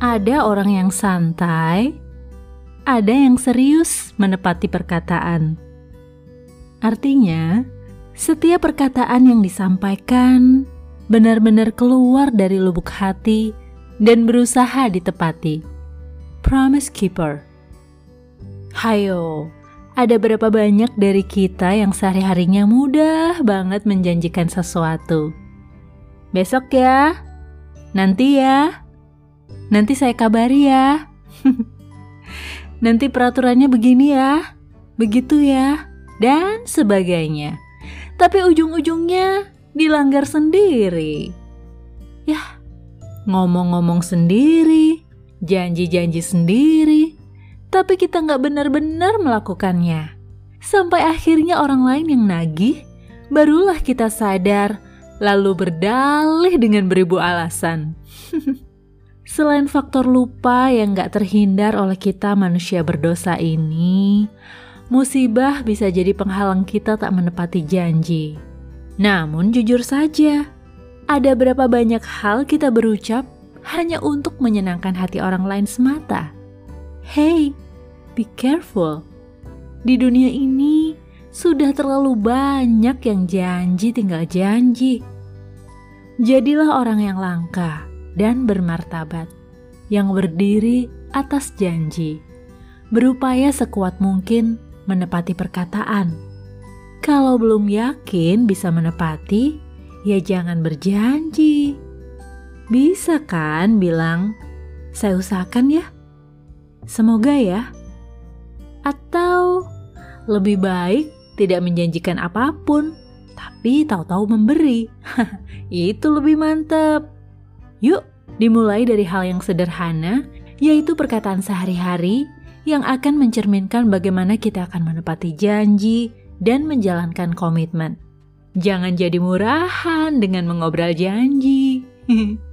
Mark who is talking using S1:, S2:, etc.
S1: Ada orang yang santai, ada yang serius menepati perkataan. Artinya, setiap perkataan yang disampaikan benar-benar keluar dari lubuk hati dan berusaha ditepati. Promise Keeper. Hayo, ada berapa banyak dari kita yang sehari-harinya mudah banget menjanjikan sesuatu? Besok ya, nanti ya, nanti saya kabari ya. nanti peraturannya begini ya, begitu ya, dan sebagainya. Tapi ujung-ujungnya dilanggar sendiri. Yah, ngomong-ngomong sendiri, janji-janji sendiri, tapi kita nggak benar-benar melakukannya. Sampai akhirnya orang lain yang nagih, barulah kita sadar, lalu berdalih dengan beribu alasan. Selain faktor lupa yang gak terhindar oleh kita manusia berdosa ini, musibah bisa jadi penghalang kita tak menepati janji. Namun jujur saja, ada berapa banyak hal kita berucap hanya untuk menyenangkan hati orang lain semata. Hey, be careful. Di dunia ini sudah terlalu banyak yang janji tinggal janji. Jadilah orang yang langka dan bermartabat, yang berdiri atas janji, berupaya sekuat mungkin menepati perkataan. Kalau belum yakin bisa menepati, ya jangan berjanji. Bisa kan bilang, saya usahakan ya. Semoga ya. Atau lebih baik tidak menjanjikan apa pun, tapi tahu-tahu memberi. Itu lebih mantap. Yuk, dimulai dari hal yang sederhana, yaitu perkataan sehari-hari yang akan mencerminkan bagaimana kita akan menepati janji dan menjalankan komitmen. Jangan jadi murahan dengan mengobrol janji.